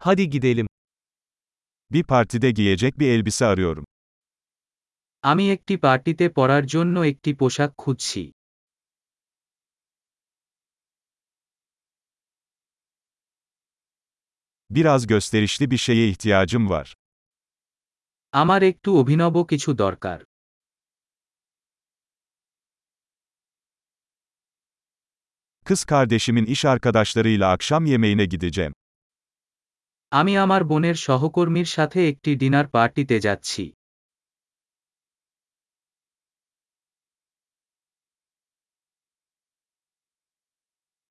Hadi gidelim. Bir partide giyecek bir elbise arıyorum. আমি একটি পার্টিতে পরার জন্য একটি পোশাক খুঁজছি Biraz gösterişli bir şeye ihtiyacım var. আমার একটু অভিনব কিছু দরকার Kız kardeşimin iş arkadaşlarıyla akşam yemeğine gideceğim. আমি আমার বোনের সহকর্মীর সাথে একটি ডিনার পার্টিতে যাচ্ছি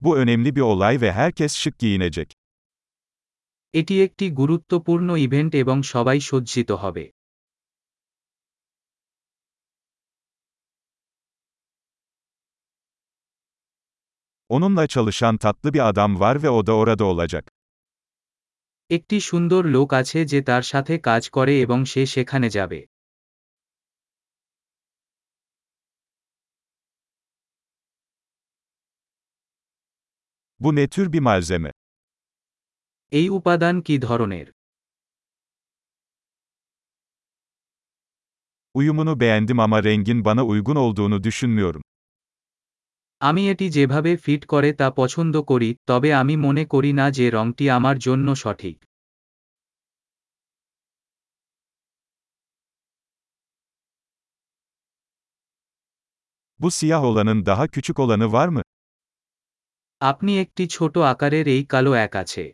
Bu önemli bir olay ve herkes şık giyinecek. এটি একটি গুরুত্বপূর্ণ ইভেন্ট এবং সবাই সজ্জিত হবে Onunla çalışan tatlı bir adam var ve o da orada olacak. একটি সুন্দর লোক আছে যে তার সাথে কাজ করে এবং সে সেখানে যাবে Bu ne tür bir malzeme? এই উপাদান কি ধরনের Uyumunu beğendim ama rengin bana uygun olduğunu düşünmüyorum. আমি এটি যেভাবে ফিট করে তা পছন্দ করি তবে আমি মনে করি না যে রংটি আমার জন্য সঠিক Bu siyah olanın daha küçük olanı var mı? আপনি একটি ছোট আকারের এই কালো এক আছে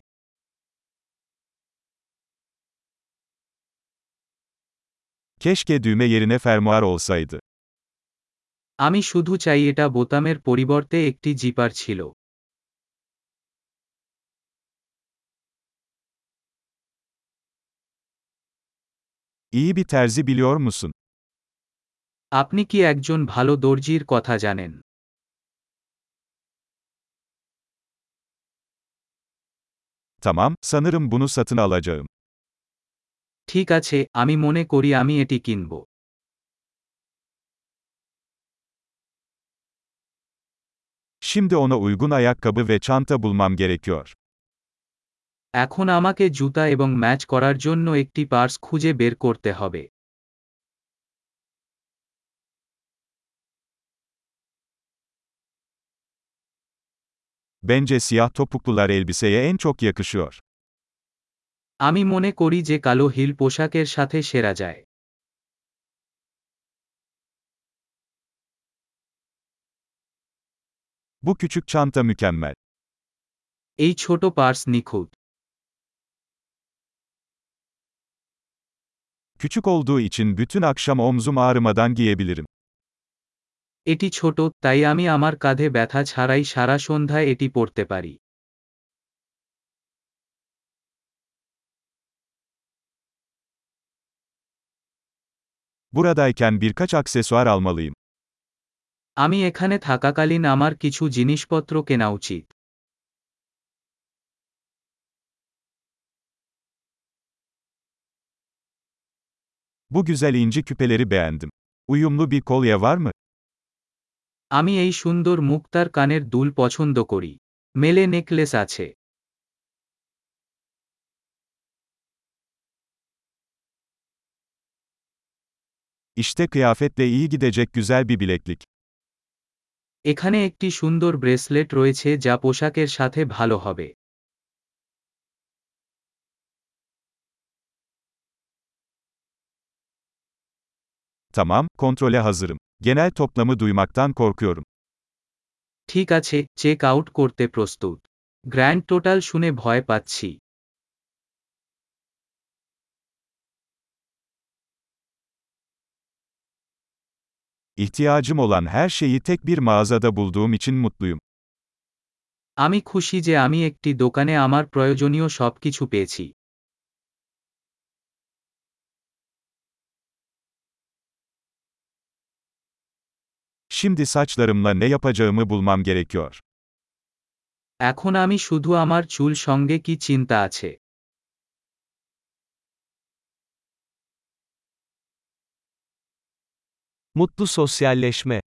Keşke düğme yerine fermuar olsaydı. আমি শুধু চাই এটা বোতামের পরিবর্তে একটি জিপার ছিল İyi bir terzi biliyor musun? আপনি কি একজন ভালো দর্জির কথা জানেন Tamam, sanırım bunu satın alacağım. ঠিক আছে আমি মনে করি আমি এটি কিনব Şimdi ona uygun ayakkabı ve çanta bulmam gerekiyor. এখন আমাকে জুতা এবং ম্যাচ করার জন্য একটি পার্স খুঁজে বের করতে হবে Bence siyah topuklular elbiseye en çok yakışıyor. আমি মনে করি যে কালো হিল পোশাকের সাথে সেরা যায় Bu küçük çanta mükemmel. এই ছোট পার্স নিখুঁত Küçük olduğu için bütün akşam omzum ağrımadan giyebilirim. এটি ছোট তাই আমি আমার কাঁধে ব্যথা ছাড়াই সারা সন্ধ্যায় এটি পরতে পারি Buradayken birkaç aksesuar almalıyım. আমি এখানে থাকাকালীন আমার কিছু জিনিসপত্র কেনা উচিত Bu güzel inci küpeleri beğendim. Uyumlu bir kolye var mı? আমি এই সুন্দর মুক্তার কানের দুল পছন্দ করি মেলে নেকলেস আছে İşte kıyafetle iyi gidecek güzel bir bileklik. এখানে একটি সুন্দর ব্রেসলেট রয়েছে যা পোশাকের সাথে ভালো হবে Tamam, kontrole hazırım. Genel toplamı duymaktan korkuyorum. ঠিক আছে চেক আউট করতে প্রস্তুত গ্র্যান্ড টোটাল শুনে ভয় পাচ্ছি İhtiyacım olan her şeyi tek bir mağazada bulduğum için mutluyum. আমি খুশি যে আমি একটি দোকানে আমার প্রয়োজনীয় সবকিছু পেয়েছি Şimdi saçlarımla ne yapacağımı bulmam gerekiyor. এখন আমি শুধু আমার চুল সঙ্গে কি চিন্তা আছে Mutlu sosyalleşme.